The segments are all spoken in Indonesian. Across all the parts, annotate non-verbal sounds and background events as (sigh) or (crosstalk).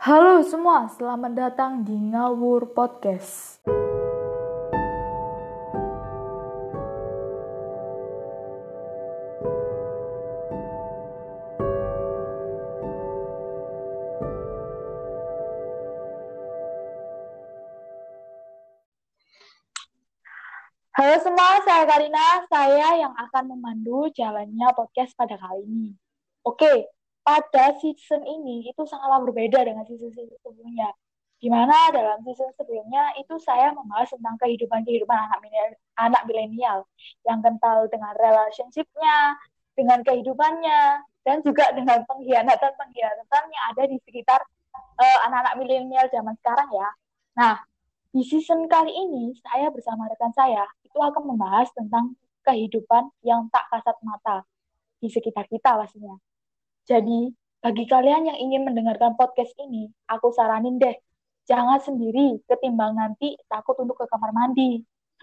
Halo semua, selamat datang di Ngawur Podcast. Halo semua, saya Karina. Saya yang akan memandu jalannya podcast pada kali ini. Oke, pada season ini itu sangatlah berbeda dengan season-season sebelumnya. Di mana dalam season sebelumnya itu saya membahas tentang kehidupan-kehidupan anak anak milenial yang kental dengan relationship-nya, dengan kehidupannya, dan juga dengan pengkhianatan-pengkhianatan yang ada di sekitar uh, anak-anak milenial zaman sekarang ya. Nah, di season kali ini saya bersama rekan saya itu akan membahas tentang kehidupan yang tak kasat mata di sekitar kita pastinya. Jadi, bagi kalian yang ingin mendengarkan podcast ini, aku saranin deh, jangan sendiri ketimbang nanti takut untuk ke kamar mandi. (laughs)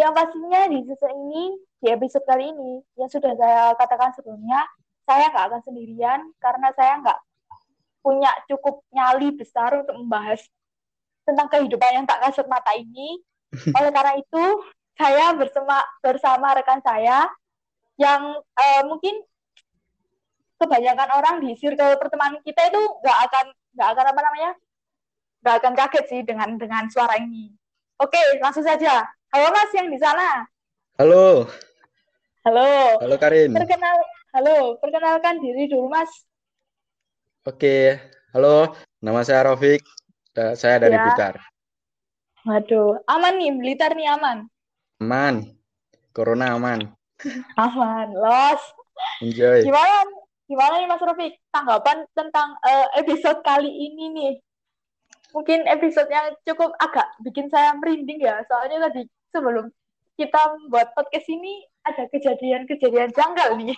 yang pastinya di season ini, di episode kali ini, yang sudah saya katakan sebelumnya, saya nggak akan sendirian karena saya nggak punya cukup nyali besar untuk membahas tentang kehidupan yang tak kasat mata ini. (laughs) Oleh karena itu, saya bersama bersama rekan saya yang uh, mungkin kebanyakan orang di circle pertemanan kita itu nggak akan nggak akan apa namanya nggak akan kaget sih dengan dengan suara ini. Oke, langsung saja. Halo Mas yang di sana. Halo. Halo. Halo Karin. Perkenal, halo, perkenalkan diri dulu Mas. Oke, halo. Nama saya Rofik. Saya dari ya. Blitar. Waduh, aman nih, Blitar nih aman. Aman. Corona aman. aman, los. Enjoy. Gimana gimana nih Mas Rofik tanggapan tentang uh, episode kali ini nih? Mungkin episode yang cukup agak bikin saya merinding ya, soalnya tadi sebelum kita buat podcast ini ada kejadian-kejadian janggal nih.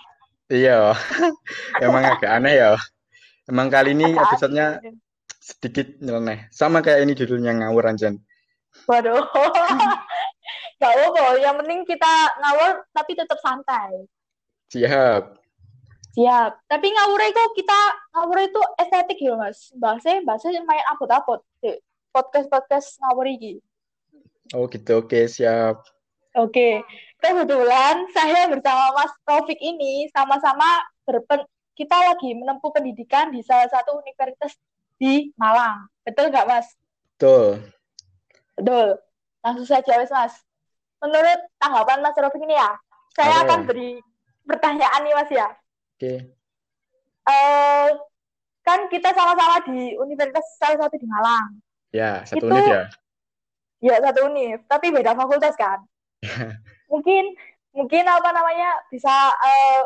Iya, (laughs) emang agak aneh ya. Emang kali ini agak episodenya aneh. sedikit nyeleneh. Sama kayak ini judulnya ngawur anjan. Waduh. (laughs) Gak apa yang penting kita ngawur tapi tetap santai. Siap. Siap. Tapi ngawur itu kita ngawur itu estetik ya mas. Bahasa bahasa main apot-apot. Podcast podcast ngawur ini. Oh gitu. Oke siap. Oke. Kebetulan saya bersama Mas Taufik ini sama-sama berpen kita lagi menempuh pendidikan di salah satu universitas di Malang. Betul nggak Mas? Betul. Betul. Langsung saja Mas. Menurut tanggapan Mas Taufik ini ya, saya akan beri pertanyaan nih Mas ya. Oke. Okay. Uh, kan kita sama-sama di universitas salah satu di Malang. Ya, satu Itu, unit ya. Ya, satu unit, tapi beda fakultas kan. (laughs) mungkin mungkin apa namanya bisa uh,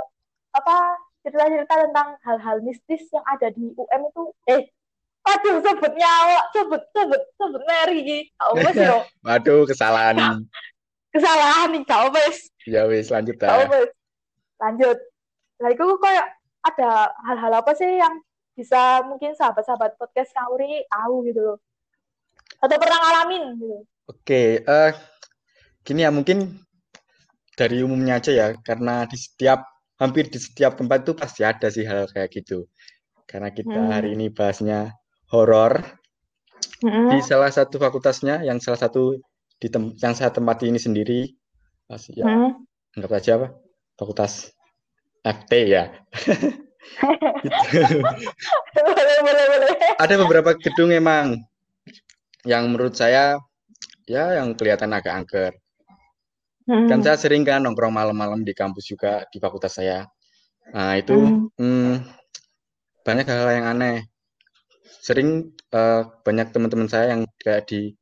apa cerita-cerita tentang hal-hal mistis yang ada di UM itu eh aduh sebut nyawa sebut sebut sebut Mary oh wes yo waduh kesalahan kesalahan nih kau wes ya wes lanjut kau lanjut Nah, itu kayak ada hal-hal apa sih yang bisa mungkin sahabat-sahabat podcast Kauri tahu gitu loh. Atau pernah ngalamin gitu. Oke, uh, gini ya mungkin dari umumnya aja ya, karena di setiap hampir di setiap tempat itu pasti ada sih hal kayak gitu. Karena kita hmm. hari ini bahasnya horor hmm. di salah satu fakultasnya, yang salah satu di tem yang saya tempati ini sendiri, pasti ya hmm. anggap aja apa fakultas FT ya. boleh, boleh, boleh. Ada beberapa gedung emang yang menurut saya ya yang kelihatan agak angker. Hmm. Kan saya sering kan nongkrong malam-malam di kampus juga di fakultas saya. Nah itu hmm. Hmm, banyak hal-hal yang aneh. Sering uh, banyak teman-teman saya yang kayak di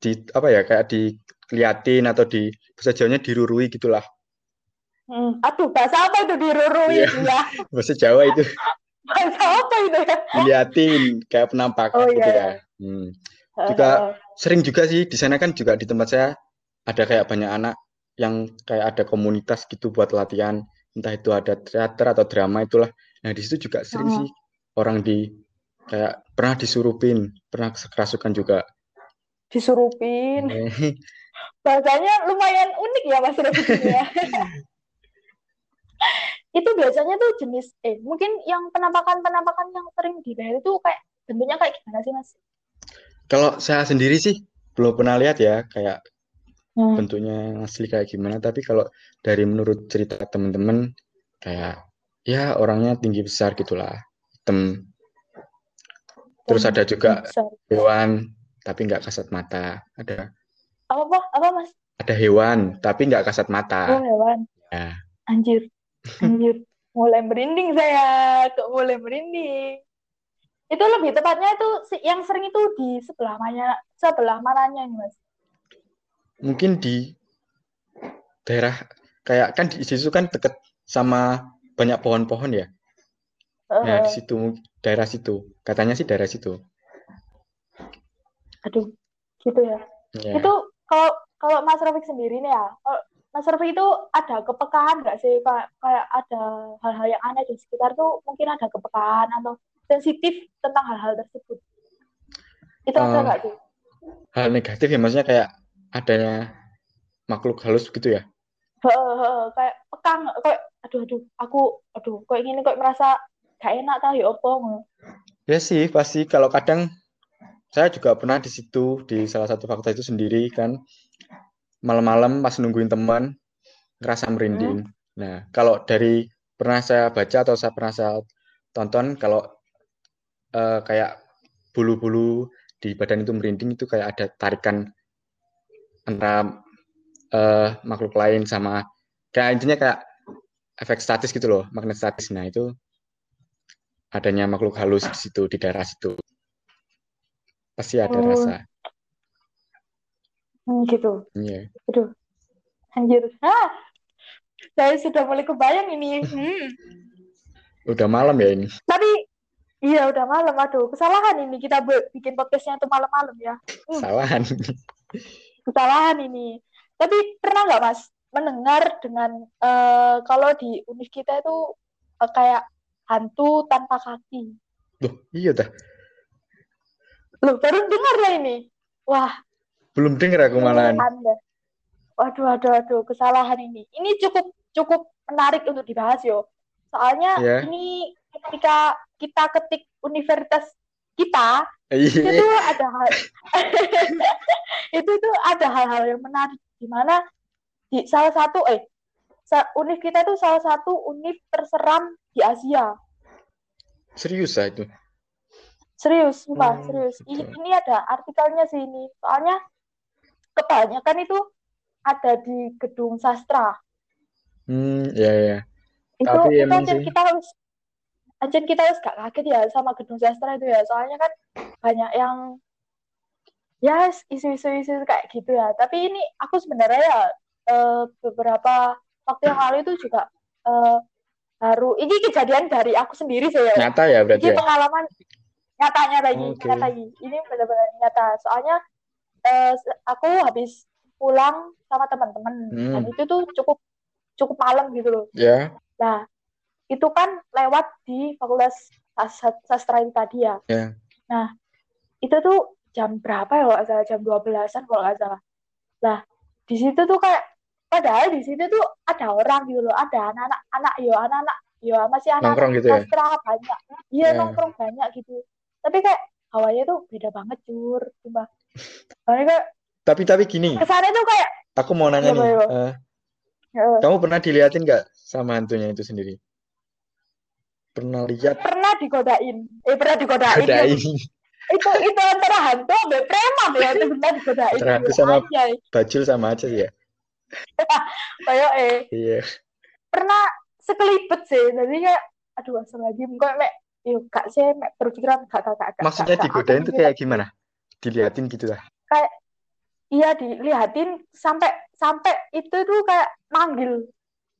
di apa ya kayak diliatin atau di bisa jauhnya dirurui gitulah Hmm. Aduh, bahasa apa itu dirurui iya. ya? (laughs) Bahasa Jawa itu. bahasa apa itu ya? Diliatin kayak penampakan oh, gitu iya. ya. Hmm. Juga uh, sering juga sih di sana kan juga di tempat saya ada kayak banyak anak yang kayak ada komunitas gitu buat latihan entah itu ada teater atau drama itulah. Nah di situ juga sering uh. sih orang di kayak pernah disurupin, pernah kerasukan juga. Disurupin. (laughs) Bahasanya lumayan unik ya Mas ya. (laughs) itu biasanya tuh jenis eh mungkin yang penampakan-penampakan yang sering dilihat itu kayak bentuknya kayak gimana sih mas? Kalau saya sendiri sih belum pernah lihat ya kayak hmm. bentuknya asli kayak gimana. Tapi kalau dari menurut cerita teman-teman kayak ya orangnya tinggi besar gitulah, hitam. Terus ada juga besar. hewan tapi nggak kasat mata. Ada apa apa apa mas? Ada hewan tapi nggak kasat mata. Oh hewan. Ya. Anjir Anjir, mulai merinding saya, kok mulai merinding. Itu lebih tepatnya itu yang sering itu di sebelah mana sebelah mananya nih, Mas? Mungkin di daerah kayak kan di situ kan deket sama banyak pohon-pohon ya. Uh, nah, di situ daerah situ. Katanya sih daerah situ. Aduh, gitu ya. Yeah. Itu kalau kalau Mas Rafiq sendiri nih ya, Mas Survey itu ada kepekaan nggak sih? Kayak kayak ada hal-hal yang aneh di sekitar tuh mungkin ada kepekaan atau sensitif tentang hal-hal tersebut? Itu uh, ada nggak sih? hal negatif ya maksudnya kayak adanya makhluk halus begitu ya? He, he, kayak pekang kayak aduh aduh aku aduh kok ini kok merasa gak enak tahu ya opo ya sih pasti. Kalau kadang saya juga pernah di situ di salah satu fakta itu sendiri kan malam-malam pas nungguin teman ngerasa merinding. Hmm. Nah, kalau dari pernah saya baca atau saya pernah saya tonton kalau uh, kayak bulu-bulu di badan itu merinding itu kayak ada tarikan antara uh, makhluk lain sama kayak intinya kayak efek statis gitu loh, magnet statis. Nah, itu adanya makhluk halus di situ di daerah situ. Pasti ada oh. rasa. Hmm, gitu. Iya. Yeah. Aduh. Anjir. Ah. Saya sudah mulai kebayang ini. Hmm. Udah malam ya ini. Tapi iya udah malam. Aduh, kesalahan ini kita bikin podcastnya itu malam-malam ya. Hmm. Kesalahan. Kesalahan ini. Tapi pernah nggak Mas mendengar dengan uh, kalau di univ kita itu uh, kayak hantu tanpa kaki? Loh, iya dah. Loh, baru dengar lah ini. Wah, belum dengar aku malahan. Waduh, waduh, waduh, kesalahan ini. Ini cukup cukup menarik untuk dibahas yo. Soalnya yeah. ini ketika kita ketik universitas kita yeah. itu ada hal (laughs) itu tuh ada hal-hal yang menarik di mana di salah satu eh univ kita itu salah satu univ terseram di Asia. Serius ah itu? Serius, sumpah, hmm, serius. Ini, ini ada artikelnya sih ini. Soalnya kebanyakan itu ada di gedung sastra. Hmm, ya ya. Itu Tapi itu aja kita harus aja kita harus gak kaget ya sama gedung sastra itu ya. Soalnya kan banyak yang ya isu-isu isu kayak gitu ya. Tapi ini aku sebenarnya ya uh, beberapa waktu yang lalu itu juga uh, baru ini kejadian dari aku sendiri sih ya. Nyata ya berarti. Ini ya? pengalaman nyatanya lagi, okay. nyata lagi. Ini benar-benar nyata. Soalnya uh, aku habis pulang sama teman-teman hmm. dan itu tuh cukup cukup malam gitu loh. Ya. Yeah. Nah, itu kan lewat di Fakultas Sastra itu tadi ya. Yeah. Nah, itu tuh jam berapa ya kalau salah jam 12-an kalau nggak salah. Nah, di situ tuh kayak padahal di situ tuh ada orang gitu loh, ada anak-anak anak yo anak-anak yo masih anak, -anak gitu ya? sastra banyak. Iya, yeah. nongkrong banyak gitu. Tapi kayak hawanya tuh beda banget cur, cuma tapi tapi gini. Kesannya tuh kayak. Aku mau nanya nih. Uh, Kamu pernah diliatin nggak sama hantunya itu sendiri? Pernah lihat? Pernah digodain. Eh pernah digodain. Godain. (laughs) itu itu antara hantu sama preman ya itu pernah digodain. Antara hantu sama aja. bajul sama aja ya. (laughs) Kayak eh. Iya. Pernah sekelipet sih. Jadi kayak aduh asal lagi kok mek yuk kak saya mek berpikiran kak kak kak. Maksudnya digodain tuh kayak gimana? Diliatin gitu lah. Kayak iya dilihatin sampai sampai itu tuh kayak manggil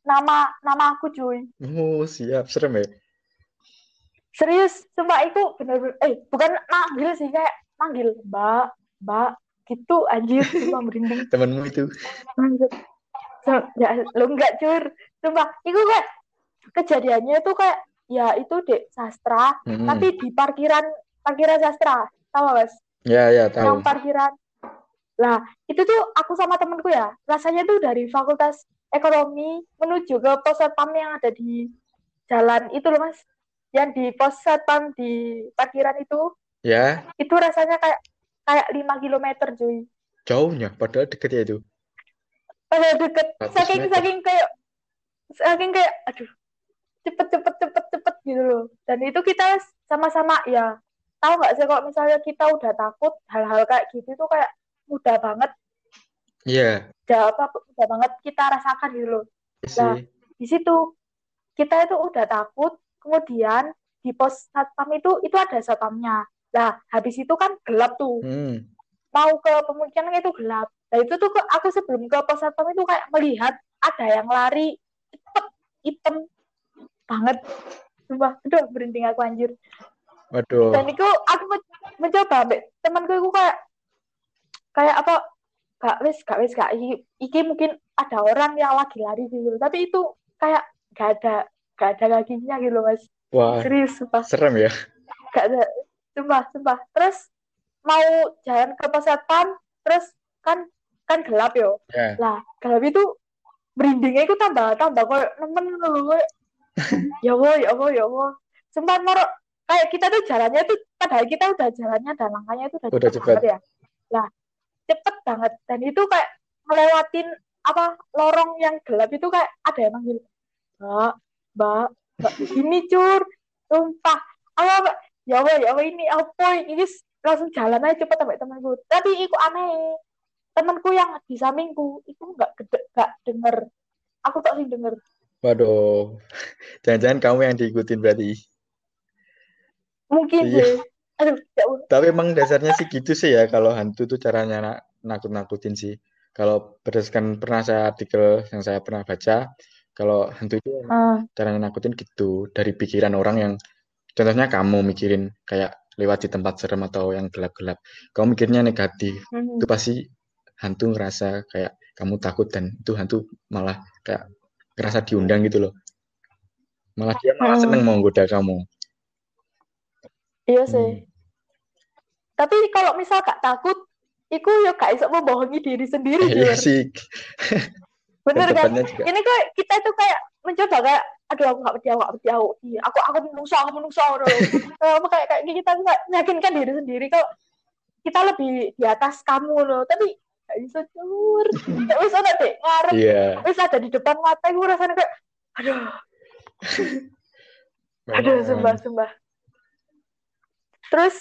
nama nama aku cuy. Oh siap. Serem ya? Serius sumpah itu bener-bener eh bukan manggil sih kayak manggil mbak mbak gitu anjir sumpah merinding. (laughs) Temenmu itu. Ya lo enggak cur sumpah itu kayak kejadiannya itu kayak ya itu dek sastra hmm. tapi di parkiran parkiran sastra tahu mas Ya, ya, tahu. Yang parkiran. Lah, itu tuh aku sama temenku ya, rasanya tuh dari fakultas ekonomi menuju ke pos satpam yang ada di jalan itu loh mas. Yang di pos satpam di parkiran itu. Ya. Itu rasanya kayak kayak lima kilometer cuy. Jauhnya padahal deket ya itu. Padahal deket. 100 saking meter. saking kayak saking kayak aduh cepet cepet cepet cepet gitu loh. Dan itu kita sama-sama ya tahu nggak sih kalau misalnya kita udah takut hal-hal kayak gitu tuh kayak mudah banget. Iya. Udah apa mudah banget kita rasakan gitu loh. Sih. di situ kita itu udah takut kemudian di pos satpam itu itu ada satpamnya. Nah habis itu kan gelap tuh. Hmm. mau ke pemukiman itu gelap. Nah itu tuh aku sebelum ke pos satpam itu kayak melihat ada yang lari cepet hitam banget. Sumpah, aduh berhenti aku anjir waduh. Dan itu aku men- mencoba temanku itu kayak kayak apa gak wis gak wis gak iki, iki mungkin ada orang yang lagi lari gitu. Tapi itu kayak gak ada gak ada kakinya gitu mas. Wah serius sumpah. serem ya. Gak ada sumpah sumpah. Terus mau jalan ke pos satpam terus kan kan gelap yo. Ya. Lah gelap itu merindingnya itu tambah tambah kayak nemen kayak (laughs) ya Allah ya Allah ya Allah. Sumpah moro kayak kita tuh jalannya tuh padahal kita udah jalannya dan langkahnya itu udah, Udah cepet cepet. banget ya. Lah cepet banget. Dan itu kayak melewatin apa lorong yang gelap itu kayak ada yang manggil mbak mbak mbak ini cur sumpah. Apa ya Allah ya Allah ini apa? Ini langsung jalan aja cepet sampai temanku. Tapi itu aneh. Temanku yang di sampingku itu nggak nggak denger. Aku tak sih denger. Waduh. (laughs) Jangan-jangan kamu yang diikutin berarti mungkin Iya. sih aduh ya Tapi emang dasarnya sih gitu sih ya kalau hantu tuh caranya na- nakut-nakutin sih. Kalau berdasarkan pernah saya artikel yang saya pernah baca, kalau hantu itu Ah, caranya nakutin gitu dari pikiran orang yang contohnya kamu mikirin kayak lewat di tempat serem atau yang gelap-gelap. Kamu mikirnya negatif. hmm. Itu pasti hantu ngerasa kayak kamu takut dan itu hantu malah kayak ngerasa diundang gitu loh. Malah dia malah Hmm. seneng mau goda kamu. Iya sih Hmm. tapi kalau misal gak takut iku ya gak bisa membohongi diri sendiri Iya Jur. sih. bener kan juga. ini kayak kita tuh kayak mencoba kayak aduh aku gak pedih aku gak pedih aku Iya, aku aku menungso aku menungso (laughs) kamu kayak kayak kita meyakinkan diri sendiri kalau kita lebih di atas kamu loh tapi gak bisa cur wis ada deh ngarep Iya. wis ada di depan mata gue rasanya kayak aduh (laughs) aduh sumpah sumpah terus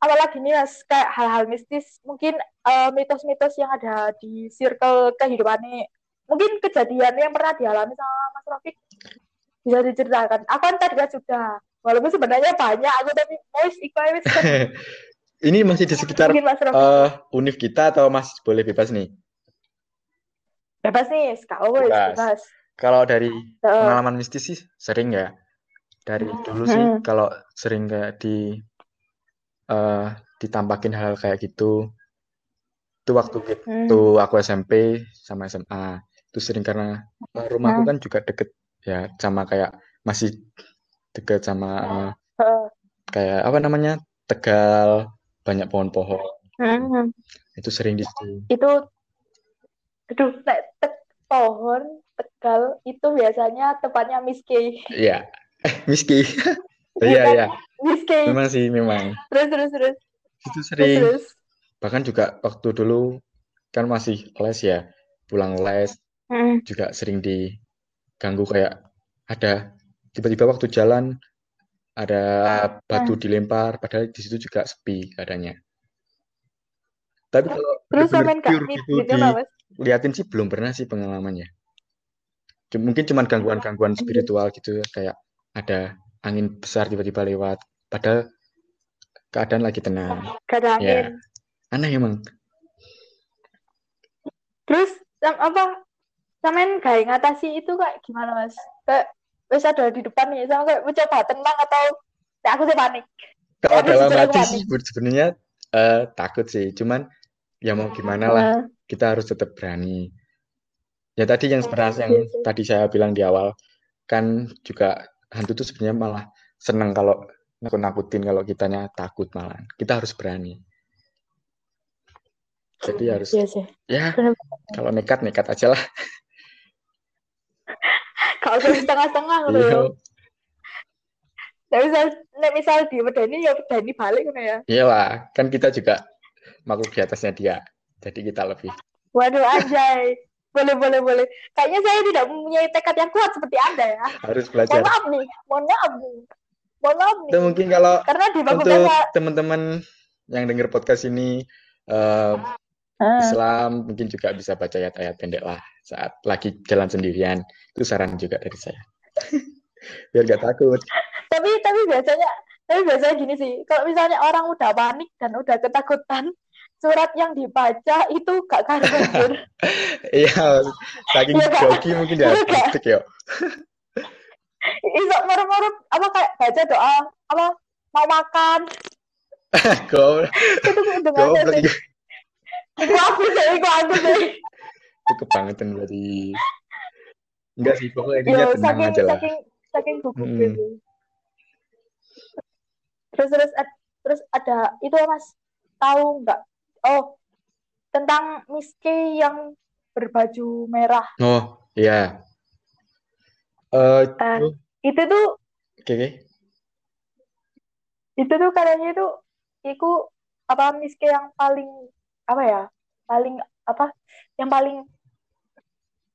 apalagi nih mas? Kayak hal-hal mistis. Mungkin eh, mitos-mitos yang ada di circle kehidupannya mungkin kejadian yang pernah dialami sama Mas Rafiq bisa diceritakan. Aku kan tadi kan sudah. Walaupun sebenarnya banyak aku tapi voice ikut wis. (laughs) Ini masih di sekitar mungkin Mas eh univ kita atau masih boleh bebas nih? bebas nih kalau wis Bebas. bebas. Kalau dari pengalaman mistis sih sering ya. Dari dulu sih Hmm. kalau sering kayak di eh ditampakin hal kayak gitu. Itu waktu hmm, itu aku SMP sama SMA. Itu sering karena eh, rumahku Hmm. kan juga deket ya sama kayak masih deket sama eh, eh, kayak apa namanya? Tegal, banyak pohon-pohon. hmm. Itu sering di situ. itu aduh tek pohon tegal itu biasanya tempatnya Miss K Iya. (laughs) Miski. (laughs) Iya Iya, K Memang sih, memang. terus terus terus Itu sering. terus Bahkan juga waktu dulu kan masih les ya. Pulang les Hmm. juga sering diganggu kayak ada tiba-tiba waktu jalan ada batu dilempar padahal di situ juga sepi keadaannya. Tapi kalau terus sampean mit gitu gitu diliatin sih belum pernah sih pengalamannya. Mungkin cuman gangguan-gangguan spiritual gitu ya, kayak ada angin besar tiba-tiba lewat. Padahal keadaan lagi tenang. angin Ya, aneh emang. terus apa sampean kayak ngatasi itu kayak gimana mas kayak wes ada di depan nih sama kayak mencoba tenang atau aku sih panik Kalau dalam hati sih sebenarnya eh, takut sih. Cuman ya mau gimana lah, Nah, kita harus tetap berani. Ya tadi yang sebenarnya yang Iya sih. tadi saya bilang di awal kan juga hantu tuh sebenarnya malah seneng kalau nakut-nakutin kalau kitanya takut malah. Kita harus berani. Jadi harus iya sih ya kalau nekat nekat aja lah. (laughs) kalau usah setengah-setengah Iya. loh Nah, misal, nek misal di wedani ya wedani balik kan ya. Iyalah, kan kita juga makhluk di atasnya dia. Jadi kita lebih. Waduh anjay. boleh, boleh, boleh. Kayaknya saya tidak mempunyai tekad yang kuat seperti Anda ya. Harus belajar. Mohon maaf nih, mohon maaf nih. Itu mungkin kalau Karena di untuk teman-teman yang dengar podcast ini uh, Ah. Islam mungkin juga bisa baca ayat-ayat pendek lah saat lagi jalan sendirian. Itu saran juga dari saya. (laughs) Biar gak takut. tapi tapi biasanya tapi biasanya gini sih kalau misalnya orang udah panik dan udah ketakutan surat yang dibaca itu gak (laughs) karuan Iya, saking grogi mungkin dia Iya, ya. Iso moro-moro apa kayak baca doa apa mau makan? (laughs) Goblok, itu dengan goblok sih. itu Iku aku sih aku sih. Itu kebangetan berarti. Enggak sih, pokoknya intinya yo tenang saking aja lah. saking saking gugup gitu terus terus ad- terus ada itu mas. Tahu nggak? Oh tentang Miske yang berbaju merah. Oh, iya. Eh, Eh, itu- tuh oke, oke. itu tuh katanya itu itu apa Miske yang paling apa ya paling apa yang paling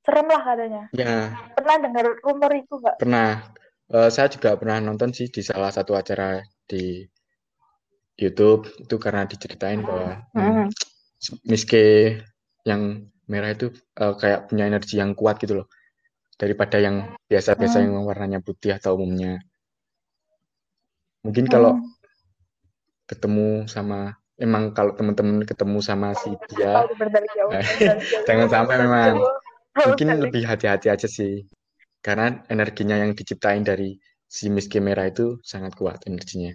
serem lah katanya. Ya, pernah dengar rumor itu nggak? Pernah. Eh, saya juga pernah nonton sih di salah satu acara di YouTube. Itu karena diceritain bahwa hmm, Miss K yang merah itu eh, kayak punya energi yang kuat gitu loh daripada yang biasa-biasa Hmm. yang warnanya putih atau umumnya. Mungkin kalau Hmm. ketemu sama emang kalau teman-teman ketemu sama si dia (laughs) jangan sampai memang. mungkin lebih hati-hati aja sih karena energinya yang diciptain dari si Miss K merah itu sangat kuat energinya.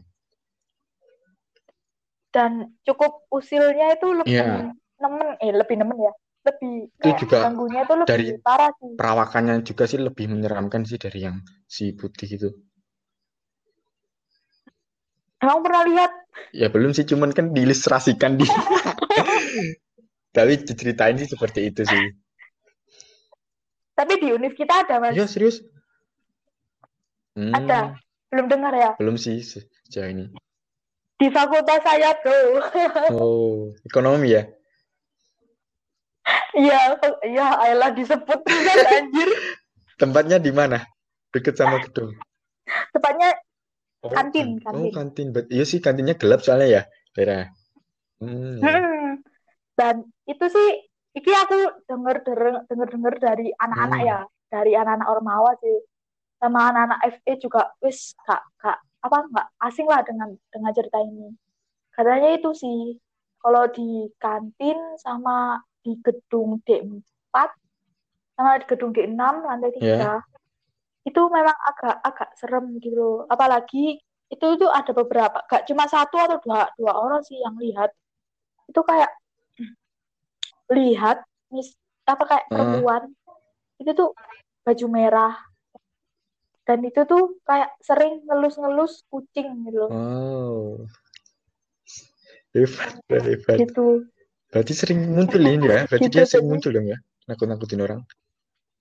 dan cukup usilnya itu lebih Iya. nemen eh lebih nemen ya lebih Itu juga ganggunya itu lebih dari- parah sih Perawakannya juga sih lebih menyeramkan sih dari yang si putih itu. emang pernah lihat Ya belum sih, cuman kan diilustrasikan di. (laughs) Tapi diceritain sih seperti itu sih. tapi di univ kita ada mas Ya serius? Hmm, Ada. belum dengar ya Belum sih se- sejauh ini. di fakultas saya bro Oh, ekonomi ya? Iya iya ayolah disebut juga (laughs) anjir Tempatnya di mana? Deket sama gedung. tepatnya Oh, Kantin, kan- Oh, kantin. kantin. Bet- Iya sih, kantinnya gelap soalnya ya, Vera. Hmm, iya. Hmm. Dan itu sih, iki aku denger denger denger denger dari anak-anak Hmm. ya, dari anak-anak Ormawa sih, sama anak-anak FE juga, wis kak kak apa nggak asing lah dengan dengan cerita ini. Katanya itu sih, kalau di kantin sama di gedung D4 sama di gedung D6 lantai tiga itu memang agak agak serem gitu. Apalagi itu tuh ada beberapa, gak cuma satu atau dua dua orang sih yang lihat. Itu kayak lihat mis apa kayak Hmm. perempuan itu tuh baju merah dan itu tuh kayak sering ngelus-ngelus kucing gitu loh. Oh. Hebat, hebat. Gitu. Berarti sering muncul ini ya? Berarti Gitu, dia sering jadi- muncul dong ya? Nakut-nakutin orang.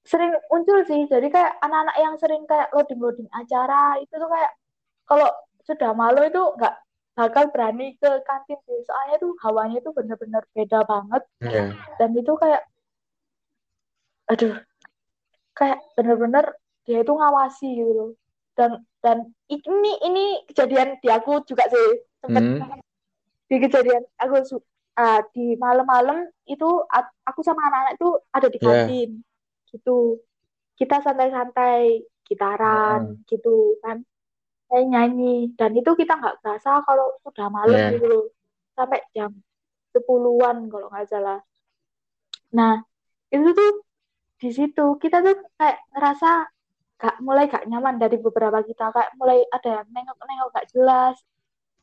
Sering muncul sih. Jadi kayak anak-anak yang sering kayak loading-loading acara itu tuh kayak kalau sudah malu itu nggak bakal berani ke kantin sih. Soalnya tuh hawanya tuh bener-bener beda banget. Iya. dan itu kayak aduh kayak bener-bener dia itu ngawasi gitu loh dan dan ini ini kejadian di aku juga sih sempet Hmm. di kejadian aku ah, di malam-malam itu aku sama anak-anak itu ada di Ya. kantin. Gitu. Kita santai-santai gitaran gitu kan. Nyanyi nyanyi. Dan itu kita nggak kerasa kalau sudah malam Ya. gitu loh. Sampai jam sepuluhan kalau nggak salah. Nah itu tuh di situ kita tuh kayak ngerasa gak mulai gak nyaman dari beberapa kita. Kayak mulai ada yang nengok-nengok gak jelas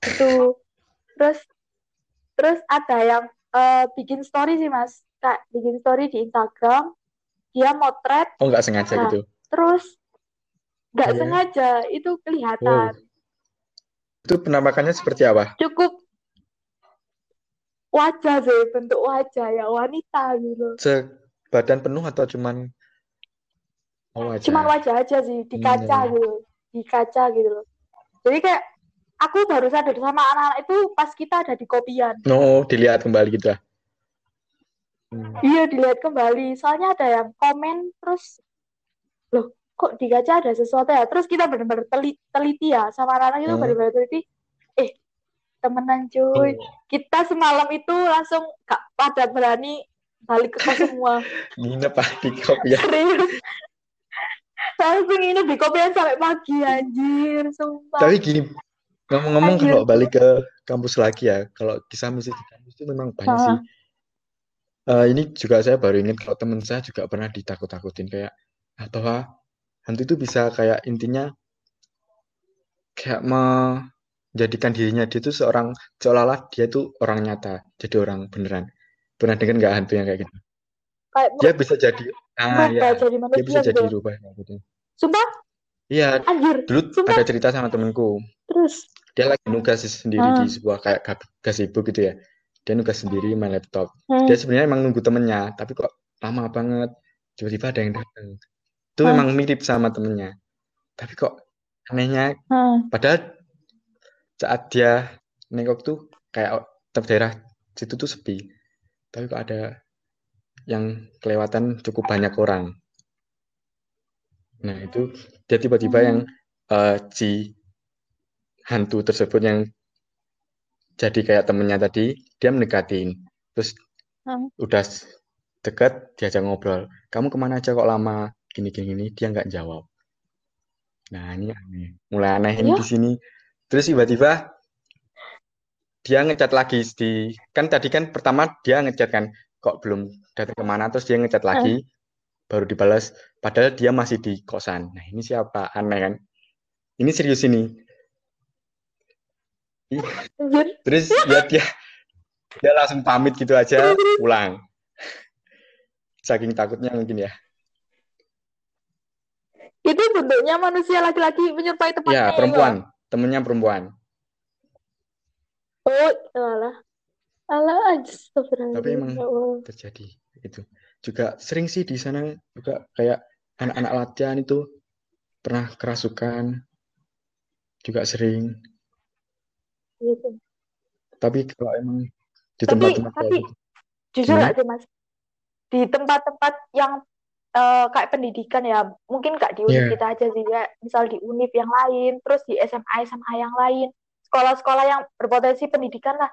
gitu. (laughs) Terus terus ada yang eh, bikin story sih mas kayak bikin story di Instagram dia motret Oh, nggak sengaja Nah. gitu. terus nggak Iya. sengaja itu kelihatan Itu penampakannya seperti apa? cukup wajah sih bentuk wajah ya wanita gitu Sebadan penuh atau cuman Oh, aja. cuman wajah aja sih di Hmm, kaca iya. gitu di kaca gitu loh jadi kayak aku baru sadar sama anak-anak itu pas kita ada di kopian. No dilihat kembali gitu ya? Hmm. iya dilihat kembali. Soalnya ada yang komen terus loh kok di kaca ada sesuatu ya? Terus kita benar-benar teliti, teliti ya sama anak-anak itu hmm. benar-benar teliti eh temenan cuy. Oh. kita semalam itu langsung gak pada berani balik ke kos semua. (laughs) Nginep pak di kopian. Serius. Langsung nginep di kopian sampai pagi anjir sumpah. Tapi gini ngomong-ngomong kalau balik ke kampus lagi ya kalau kisah misi di kampus itu memang banyak sih. Uh, ini juga saya baru ingat kalau teman saya juga pernah ditakut-takutin kayak atau hantu itu bisa kayak intinya kayak menjadikan dirinya dia itu seorang seolah-olah dia itu orang nyata jadi orang beneran. Pernah dengar nggak hantu yang kayak gitu? Kayak dia bisa jadi ah ya jadi dia bisa jadi gitu. rubah gitu. Sumpah? Iya dulu sumpah. ada cerita sama temenku terus dia lagi nugas sendiri ah. di sebuah kayak gazebo gitu ya dia nugas sendiri main laptop hmm. dia sebenarnya emang nunggu temennya tapi kok lama banget tiba-tiba ada yang datang itu hmm. memang mirip sama temennya tapi kok anehnya hmm. padahal saat dia nengok tuh kayak daerah situ tuh sepi tapi kok ada yang kelewatan cukup banyak orang nah itu dia tiba-tiba hmm. yang uh, si hantu tersebut yang jadi kayak temennya tadi dia mendekatin. Terus hmm. udah dekat diajak ngobrol. Kamu ke mana aja kok lama? Gini gini gini. Dia nggak jawab. Nah ini aneh. Mulai aneh ini iya. di sini. Terus tiba-tiba dia ngecat lagi di kan tadi kan pertama dia ngecat kan kok belum datang ke mana? Terus dia ngecat lagi hmm. baru dibalas padahal dia masih di kosan. Nah ini siapa? Aneh kan? Ini serius ini terus ya dia dia langsung pamit gitu aja pulang saking takutnya mungkin ya itu bentuknya manusia laki-laki menyerupai temannya. Ya, perempuan. Ya? Temennya perempuan. Oh, alah. Alah, Tapi emang ya terjadi itu. Juga sering sih di sana juga kayak anak-anak latihan itu pernah kerasukan. Juga sering. Gitu. Tapi kalau emang di tempat-tempat tapi, tapi jujur nggak sih mas di tempat-tempat yang uh, kayak pendidikan ya mungkin gak di univ yeah. kita aja sih ya misal di univ yang lain terus di SMA SMA yang lain sekolah-sekolah yang berpotensi pendidikan lah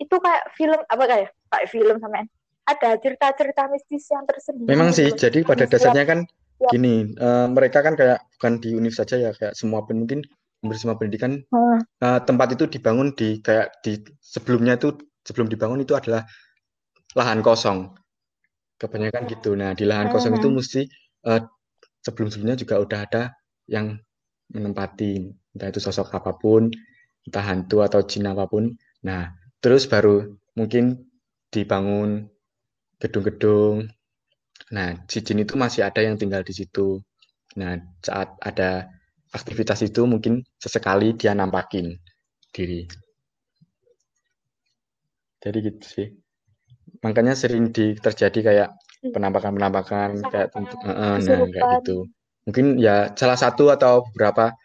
itu kayak film apa kayak kayak film sama ada cerita-cerita mistis yang tersendiri memang sih gitu. jadi pada dasarnya kan ya. gini uh, mereka kan kayak bukan di univ saja ya kayak semua mungkin bersama pendidikan hmm. uh, tempat itu dibangun di kayak di sebelumnya itu sebelum dibangun itu adalah lahan kosong kebanyakan gitu. Nah, di lahan kosong itu mesti uh, sebelum-sebelumnya juga udah ada yang menempati entah itu sosok apa pun, entah hantu atau jin apa pun. Nah, terus baru mungkin dibangun gedung-gedung. Nah, si jin itu masih ada yang tinggal di situ. Nah, saat ada aktivitas itu mungkin sesekali dia nampakin diri. Jadi gitu sih. Makanya sering di, terjadi kayak hmm. penampakan-penampakan kayak tentu, uh, nah kayak gitu. Mungkin ya salah satu atau beberapa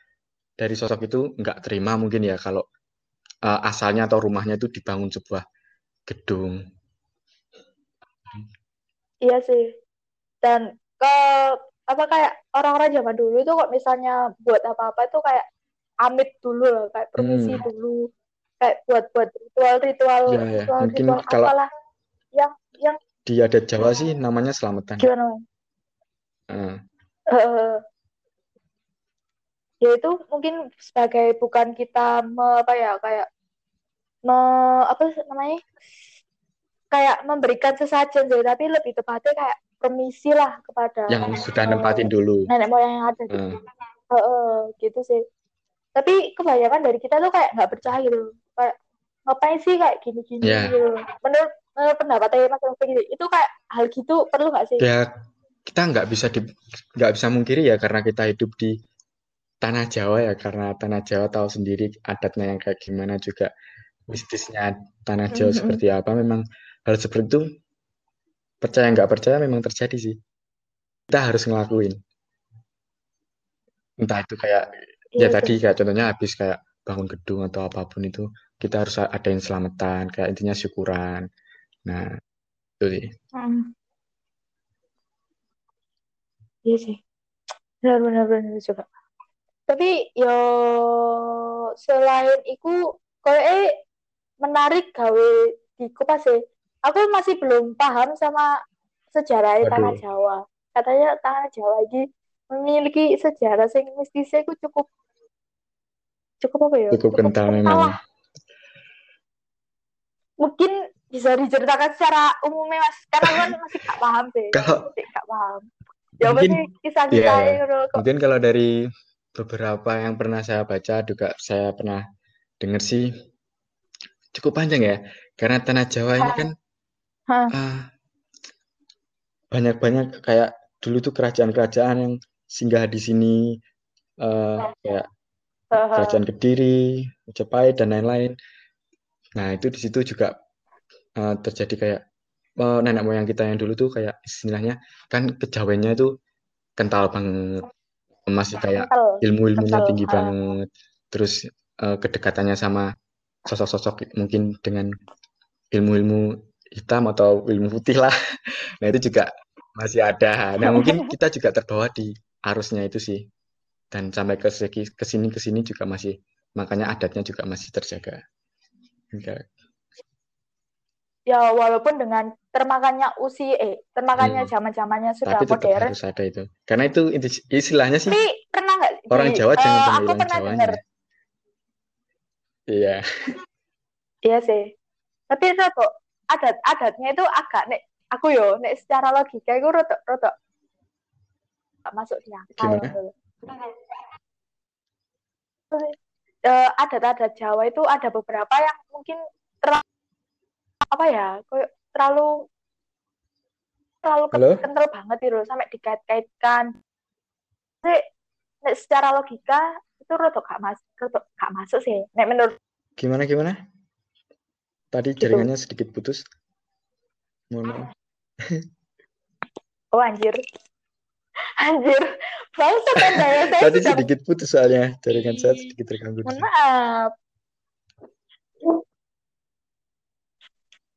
dari sosok itu nggak terima mungkin ya kalau uh, asalnya atau rumahnya itu dibangun sebuah gedung. Iya sih. Dan ke apa kayak orang-orang zaman dulu itu kok misalnya buat apa-apa itu kayak amit dulu loh kayak permisi hmm. dulu kayak buat buat ritual-ritual ya, ya. ritual, mungkin ritual kalau apalah yang yang di adat Jawa sih namanya selamatan. Gimana? Uh. Uh, ya itu mungkin sebagai bukan kita me, apa ya kayak me, apa namanya kayak memberikan sesajen jadi tapi lebih tepatnya kayak permisi lah kepada yang sudah nempatin dulu nenek moyang yang ada uh. Uh, uh, gitu sih tapi kebanyakan dari kita tuh kayak nggak percaya gitu kayak ngapain sih kayak gini-gini yeah. gitu menurut uh, pendapatnya Mas Rofi gitu. Itu kayak hal gitu perlu nggak sih? Ya kita nggak bisa di nggak bisa mungkiri ya karena kita hidup di tanah Jawa ya karena tanah Jawa tahu sendiri adatnya yang kayak gimana juga mistisnya tanah Jawa mm -hmm. seperti apa memang hal seperti itu percaya nggak percaya memang terjadi sih. Kita harus ngelakuin. Entah itu kayak ya, ya tadi kayak contohnya habis kayak bangun gedung atau apa pun itu kita harus ada yang selamatan kayak intinya syukuran. Nah itu sih. Hmm. iya sih. Benar-benar benar juga. Tapi yo selain itu kayak eh menarik gawe di kupas sih aku masih belum paham sama sejarah tanah Jawa. Katanya tanah Jawa ini memiliki sejarah sing mistisnya itu cukup cukup apa ya? Cukup, cukup kental memang. mungkin bisa diceritakan secara umumnya mas. Karena kan masih gak paham sih. (laughs) Kalau masih gak paham. Ya mungkin kisah-kisah ya, mungkin kalau dari beberapa yang pernah saya baca juga saya pernah dengar sih. Cukup panjang ya karena tanah Jawa ini kan uh, banyak-banyak kayak dulu tuh kerajaan-kerajaan yang singgah di sini uh, kayak kerajaan Kediri, Majapahit dan lain-lain. Nah itu di situ juga uh, terjadi kayak uh, nenek moyang kita yang dulu tuh kayak istilahnya kan kejawennya itu kental banget, masih kayak ilmu-ilmunya tinggi banget, terus uh, kedekatannya sama sosok-sosok mungkin dengan ilmu-ilmu hitam atau ilmu putih lah. (laughs) Nah itu juga masih ada. Nah mungkin (laughs) kita juga terbawa di arusnya itu sih dan sampai ke segi ke sini ke sini juga masih makanya adatnya juga masih terjaga. Okay. Ya walaupun dengan termakannya usia eh termakannya hmm. zaman zamannya sudah Tapi modern. harus ada itu. Karena itu istilahnya sih. Tapi pernah nggak? Orang di, Jawa jangan uh, aku pernah dengar. Iya. iya sih. Tapi itu kok adat adatnya itu agak nek aku yo nek secara logika itu rotok rotok. Masuk di akal. Gitu. Uh, adat-adat Jawa itu ada beberapa yang mungkin terlalu apa ya terlalu terlalu kental banget gitu sampai dikait-kaitkan. Nek secara logika itu rotok gak masuk rotok gak masuk sih nek menurut gimana gimana tadi gitu. jaringannya sedikit putus mohon maaf oh anjir Anjir, bangsat kan ya. Saya Tadi sedang... sedikit putus soalnya, jaringan saya sedikit terganggu. Maaf.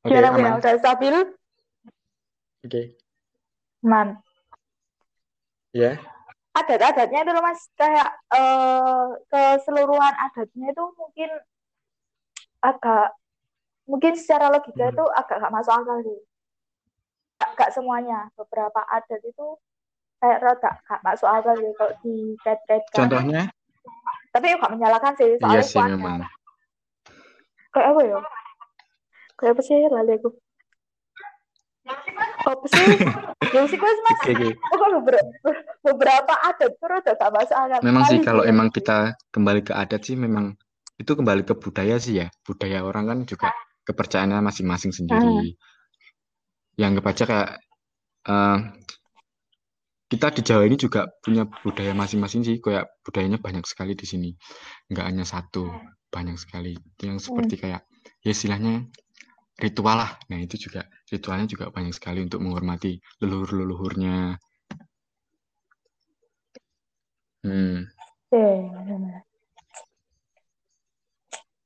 Oke, okay, aman. Udah stabil? Oke. Okay. Man. Ya. Yeah. Adat-adatnya itu mas kayak uh, keseluruhan adatnya itu mungkin agak mungkin secara logika hmm. itu agak gak masuk akal sih. Gak semuanya, beberapa adat itu kayak rada gak masuk akal gitu kalau dikait-kaitkan. Contohnya? Tapi gak menyalahkan sih soalnya iya sih memang. Kayak apa ya? Kayak apa sih lalu aku? Apa sih? (laughs) Yang sih mas, okay. beberapa, beberapa adat tuh rada gak masuk akal. Memang sih kalau emang kita kembali ke adat sih memang itu kembali ke budaya sih ya. Budaya orang kan juga kepercayaannya masing-masing sendiri. Hmm. Yang kebaca kayak uh, kita di Jawa ini juga punya budaya masing-masing sih kayak budayanya banyak sekali di sini nggak hanya satu banyak sekali yang seperti kayak ya istilahnya ritual lah nah itu juga ritualnya juga banyak sekali untuk menghormati leluhur-leluhurnya hmm.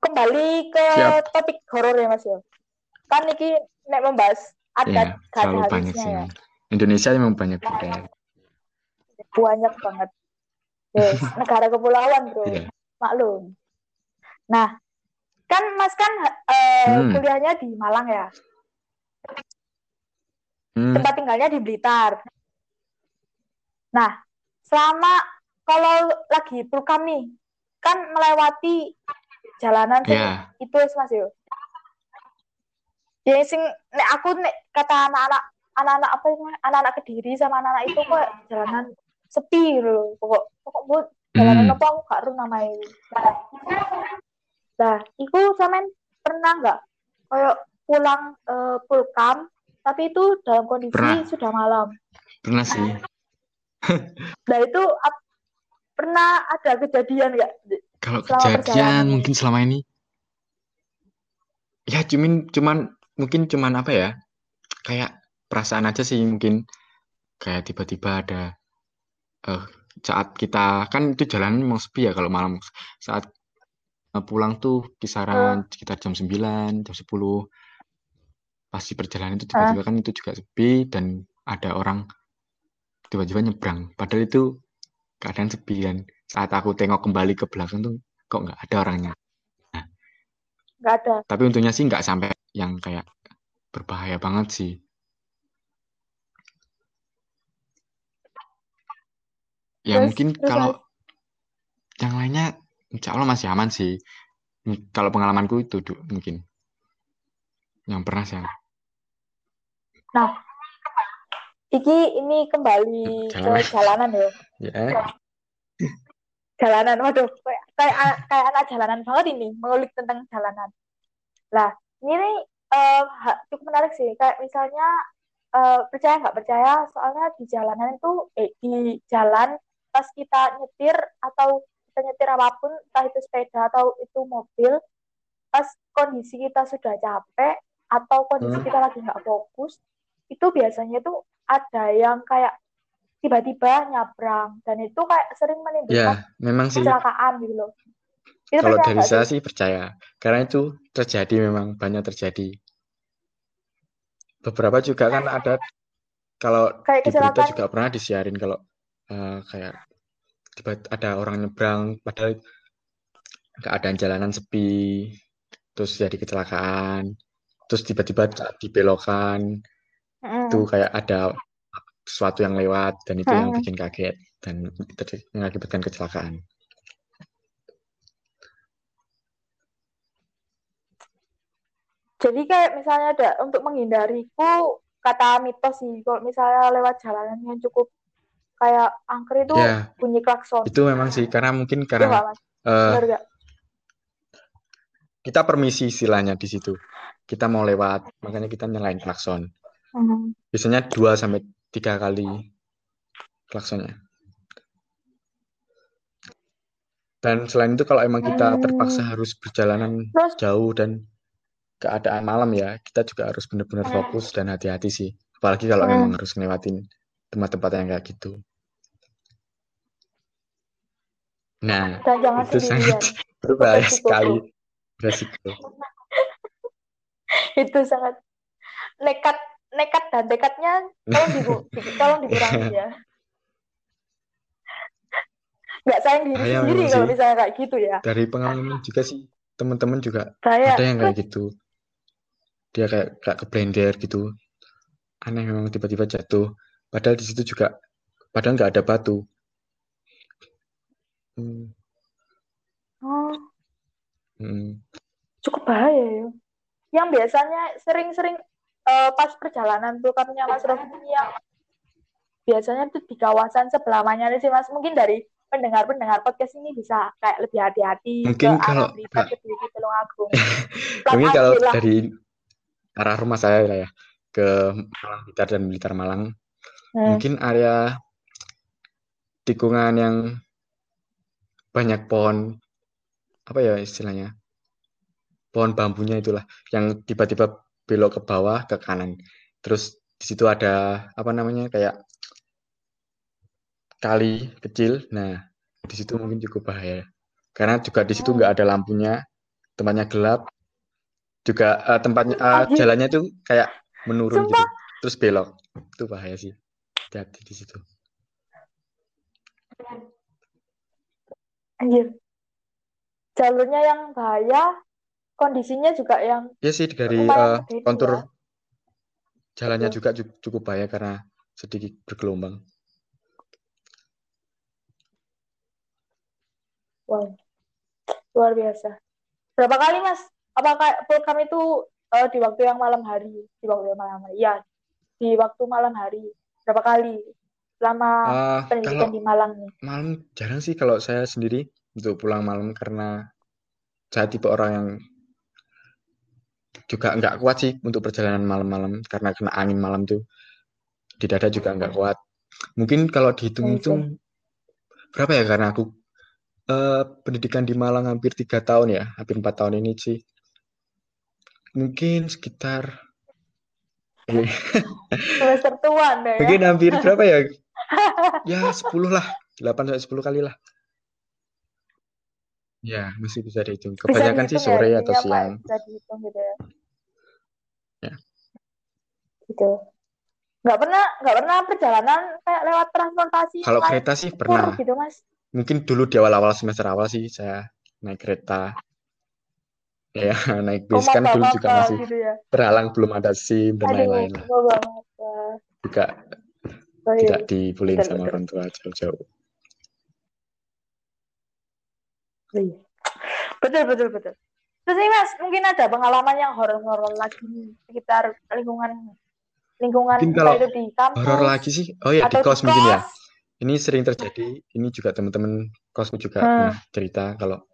Kembali ke Siap. topik horor ya mas ya kan ini nek membahas adat ya, selalu banyak sih ya. Indonesia memang banyak budaya banyak banget yes, (laughs) negara kepulauan bro yeah. maklum nah kan mas kan uh, hmm. kuliahnya di Malang ya hmm. tempat tinggalnya di Blitar nah selama kalau lagi program nih kan melewati jalanan yeah. itu mas yo. Ya sing nek aku nek kata anak-anak anak-anak apa anak-anak kediri sama anak-anak itu kok jalanan sepi loh pokok pokok buat jalanan hmm. apa aku gak nama ini. Nah itu samen pernah nggak kayak pulang uh, pulkam tapi itu dalam kondisi pernah. sudah malam? Pernah sih. Nah itu ap, pernah ada kejadian nggak kalau kejadian mungkin selama ini ya cuman cuman mungkin cuman apa ya kayak perasaan aja sih mungkin kayak tiba-tiba ada uh, saat kita kan itu jalan memang sepi ya kalau malam saat pulang tuh kisaran uh. sekitar jam 9, jam 10. Pasti perjalanan itu tiba-tiba uh. kan itu juga sepi dan ada orang tiba-tiba nyebrang. Padahal itu keadaan sepi kan. Saat aku tengok kembali ke belakang tuh kok nggak ada orangnya. Nah, nggak ada. Tapi untungnya sih nggak sampai yang kayak berbahaya banget sih. Ya terus, mungkin terus kalau yang lainnya insya Allah masih aman sih. Kalau pengalamanku itu mungkin yang pernah sih. Nah, iki ini kembali jalanan. ke jalanan ya. (laughs) Ya. Jalanan, waduh, kayak kayak kayak anak jalanan banget ini mengulik tentang jalanan. Lah, ini uh, cukup menarik sih. Kayak misalnya uh, percaya nggak percaya, soalnya di jalanan itu eh, di jalan pas kita nyetir atau kita nyetir apa pun, entah itu sepeda atau itu mobil, pas kondisi kita sudah capek atau kondisi hmm. kita lagi nggak fokus, itu biasanya tuh ada yang kayak tiba-tiba nyabrang dan itu kayak sering menimbulkan ya, memang sih. kecelakaan gitu loh. Itu Kalau dari saya sih percaya, karena itu terjadi memang banyak terjadi. Beberapa juga kan ada kalau kayak di berita juga pernah disiarin kalau uh, kayak tiba ada orang nyebrang padahal keadaan jalanan sepi, terus jadi kecelakaan, terus tiba-tiba dibelokan, mm. itu kayak ada sesuatu yang lewat dan itu hmm. yang bikin kaget dan mengakibatkan kecelakaan. Jadi kayak misalnya ada untuk menghindariku kata mitos sih kalau misalnya lewat jalanan yang cukup kayak angker itu ya, bunyi klakson. Itu memang sih karena mungkin karena uh, kita permisi istilahnya di situ. Kita mau lewat makanya kita nyalain klakson. Hmm. Biasanya dua sampai tiga kali klaksonnya. Dan selain itu kalau emang kita hmm. terpaksa harus perjalanan jauh dan keadaan malam ya, kita juga harus benar-benar hmm. fokus dan hati-hati sih. Apalagi kalau hmm. memang harus ngelewatin tempat-tempat yang kayak gitu. Nah, itu sangat (laughs) berbahaya sekali. Resiko. (laughs) itu sangat nekat nekat dan dekatnya tolong dibu tolong dikurangi (laughs) ya. Nggak sayang diri Ayah, sendiri kalau misalnya kayak gitu ya. Dari pengalaman juga sih teman-teman juga Saya, ada yang kayak gitu. Dia kayak kayak ke blender gitu. Aneh memang tiba-tiba jatuh. Padahal di situ juga padahal nggak ada batu. Hmm. oh hmm. cukup bahaya ya. Yang biasanya sering-sering uh, pas perjalanan tuh Mas Rofi yang biasanya tuh di kawasan sebelah mana sih Mas. Mungkin dari pendengar-pendengar podcast ini bisa kayak lebih hati-hati mungkin ke kalau Pribad, ke Tulung Agung. (laughs) mungkin kalau dari arah rumah saya ya ke Malang Blitar dan Blitar Malang. Hmm. mungkin area tikungan yang banyak pohon apa ya istilahnya? Pohon bambunya itulah yang tiba-tiba belok ke bawah ke kanan. Terus di situ ada apa namanya kayak kali kecil. Nah, di situ mungkin cukup bahaya. Karena juga di situ nggak ada lampunya, tempatnya gelap. Juga uh, tempatnya uh, jalannya tuh kayak menurun gitu. Terus belok. Itu bahaya sih. Hati di situ. Anjir. Jalurnya yang bahaya kondisinya juga yang ya sih dari uh, kontur ya. jalannya juga cukup bahaya karena sedikit bergelombang. Wow, luar biasa. Berapa kali mas? Apakah program itu uh, di waktu yang malam hari? Di waktu yang malam hari? Ya, di waktu malam hari. Berapa kali? Selama uh, pendidikan di Malang nih. Malam jarang sih kalau saya sendiri untuk pulang malam karena saya tipe orang yang juga nggak kuat sih untuk perjalanan malam-malam karena kena angin malam tuh di dada juga nggak kuat. Mungkin kalau dihitung-hitung berapa ya karena aku uh, pendidikan di Malang hampir tiga tahun ya, hampir empat tahun ini sih. Mungkin sekitar semester tua deh ya. Mungkin hampir (laughs) berapa ya? Ya sepuluh lah, delapan sampai sepuluh kali lah. Ya, masih bisa dihitung. Kebanyakan sih sore ya, atau siang. Bisa dihitung gitu ya. Ya. Gitu. Nggak pernah, nggak pernah perjalanan kayak lewat transportasi. Kalau kereta sih pernah. Gitu, Mas. Mungkin dulu di awal-awal semester awal sih saya naik kereta. Ya, (laughs) naik bis oh, kan dulu juga masih gitu ya? terhalang belum ada SIM dan lain-lain. Juga oh, iya. tidak dibolehin sama betul. orang tua jauh-jauh. Iya. Betul, betul, betul. Terus nih Mas, mungkin ada pengalaman yang horor-horor lagi nih sekitar lingkungan lingkungan mungkin kalau itu di kampus. Horor lagi sih. Oh ya, di kos, mungkin ya. Ini sering terjadi. Ini juga teman-teman kosku juga hmm. pernah cerita kalau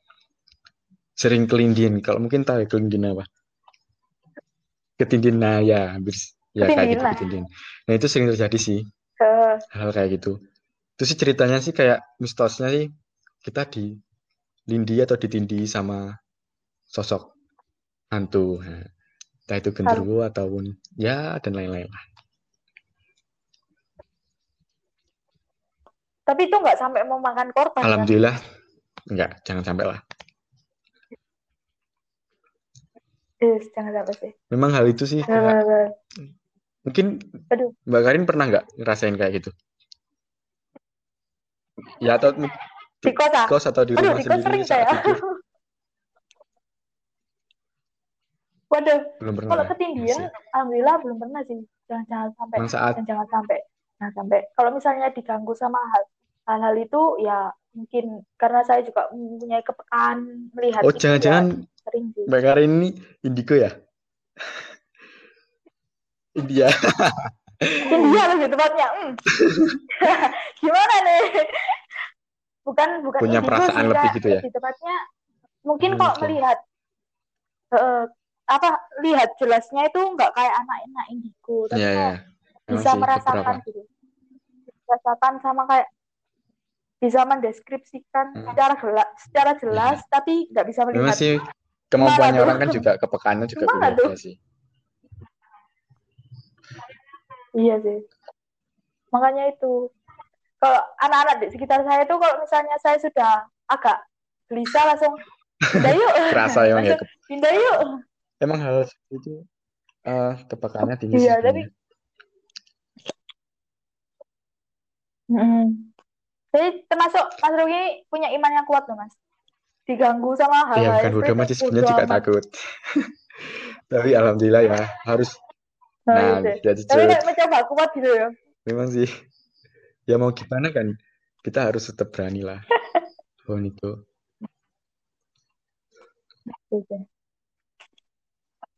sering kelindin. Kalau mungkin tahu ya kelindin apa? Ketindin nah ya, hampir ya kayak gitu ketindin. Nah, itu sering terjadi sih. Hal, -hal kayak gitu. Itu sih ceritanya sih kayak mistosnya sih kita di lindi atau ditindi sama sosok hantu. Nah, entah itu genderuwo ataupun ya dan lain-lain lah. Tapi itu nggak sampai memakan korban. Ya? Alhamdulillah, ya? nggak, jangan sampai lah. Yes, jangan sampai sih. Memang hal itu sih. Uh, mungkin Aduh. Mbak Karin pernah nggak ngerasain kayak gitu? Ya atau di kos, ah? kos atau di rumah Aduh, di sendiri saat itu? (laughs) Waduh, belum pernah. Kalau ya? ketinggian, Masih. alhamdulillah belum pernah sih. Jangan jangan sampai. Saat... Jangan sampai. Jangan sampai. Kalau misalnya diganggu sama hal hal-hal itu ya mungkin karena saya juga mempunyai kepekaan melihat. Oh, jangan-jangan ya, sering sih. Mbak Karin ini indigo ya? (laughs) India. India lebih tepatnya. Hmm. (laughs) Gimana nih? Bukan bukan punya indigo perasaan sih, lebih gitu ya. Lebih tepatnya mungkin hmm, kalau melihat uh, apa lihat jelasnya itu nggak kayak anak-anak indigo tapi yeah, yeah. bisa merasakan beberapa. gitu. Merasakan sama kayak bisa mendeskripsikan hmm. secara jelas secara jelas yeah. tapi nggak bisa melihat. Memang sih kemampuannya orang kan juga kepekaannya juga beda sih. Iya sih. Makanya itu. Kalau anak-anak di sekitar saya itu kalau misalnya saya sudah agak gelisah langsung pindah yuk. (laughs) Kerasa ya pindah yuk emang hal itu uh, kepakarannya tinggi iya tapi jadi termasuk Mas Rugi punya iman yang kuat loh Mas. Diganggu sama hal-hal iya bukan udah masih sebenarnya juga takut. (laughs) Tapi alhamdulillah ya harus nah, nah jadi tapi mencoba kuat gitu ya. Memang sih. Ya mau gimana kan kita harus tetap berani lah. (laughs) Oh itu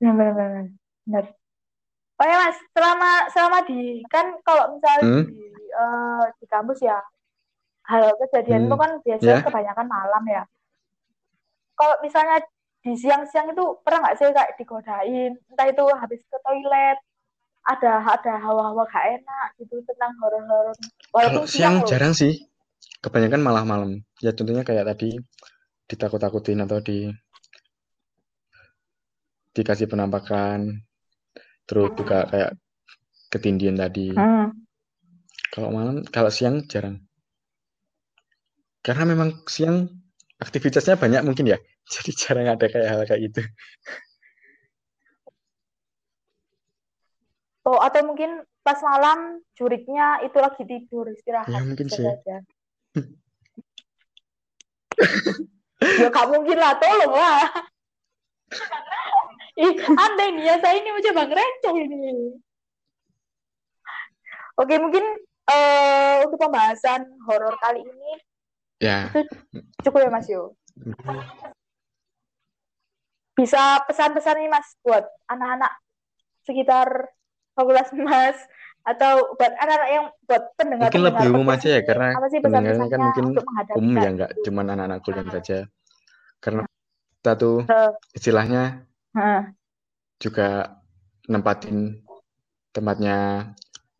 benar benar oh ya mas selama selama di kan kalau misalnya hmm? di uh, di kampus ya hal kejadian hmm. itu kan biasanya yeah. kebanyakan malam ya. Kalau misalnya di siang-siang itu pernah nggak sih kayak digodain? Entah itu habis ke toilet ada ada hawa-hawa gak enak gitu tentang horor-horor. Kalau siang, siang jarang sih. Kebanyakan malah malam ya contohnya kayak tadi ditakut-takutin atau di dikasih penampakan terus juga kayak ketindian tadi. Hmm. kalau malam kalau siang jarang. Karena memang siang aktivitasnya banyak mungkin ya. (laughs) Jadi jarang ada kayak hal kayak gitu. Oh atau mungkin pas malam juriknya itu lagi tidur istirahat. Ya mungkin sih. (laughs) ya gak mungkin lah tolong lah (laughs) Ih, ada ini ya, saya ini mencoba ngerencong ini. Oke, mungkin uh, untuk pembahasan horor kali ini ya. itu cukup ya Mas Yo. Bisa pesan-pesan nih Mas buat anak-anak sekitar fakultas Mas atau buat anak-anak yang buat pendengar mungkin lebih umum aja ya karena pendengarnya kan mungkin umum ya nggak cuma anak-anak kuliah saja karena kita tuh istilahnya juga nempatin tempatnya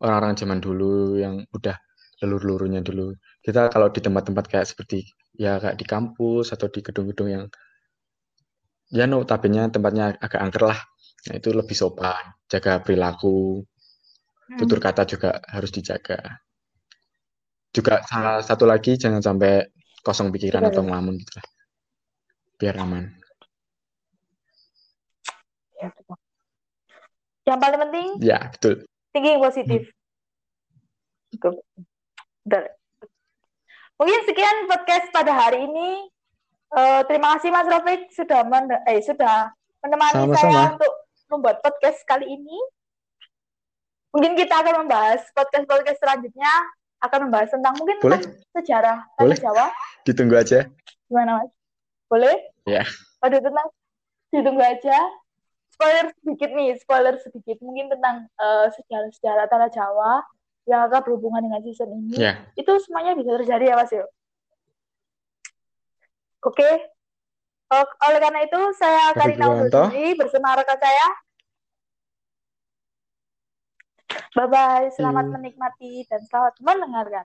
orang-orang zaman dulu yang udah lelur-lelurunya dulu. Kita kalau di tempat-tempat kayak seperti ya kayak di kampus atau di gedung-gedung yang ya notabene tempatnya agak angker lah. Nah, itu lebih sopan, jaga perilaku, hmm. tutur kata juga harus dijaga. Juga salah satu lagi jangan sampai kosong pikiran atau ngelamun gitu lah. biar aman. Ya, betul. Yang paling penting Ya, betul. thinking positif. Hmm. Betul. Mungkin sekian podcast pada hari ini. Uh, terima kasih Mas Rofik sudah men eh sudah menemani Sama-sama. saya untuk membuat podcast kali ini. Mungkin kita akan membahas podcast-podcast selanjutnya akan membahas tentang mungkin Boleh? tentang sejarah Boleh? Jawa. Ditunggu aja. Gimana Mas? Boleh? Ya. Aduh tentang ditunggu aja. Spoiler sedikit nih, spoiler sedikit mungkin tentang uh, sejarah-sejarah tanah Jawa yang akan berhubungan dengan season ini. Yeah. Itu semuanya bisa terjadi ya Mas Yo. Oke. Okay. Oleh karena itu, saya Karina undur diri bersama rekan saya. Bye-bye. Selamat hmm. menikmati dan selamat mendengarkan.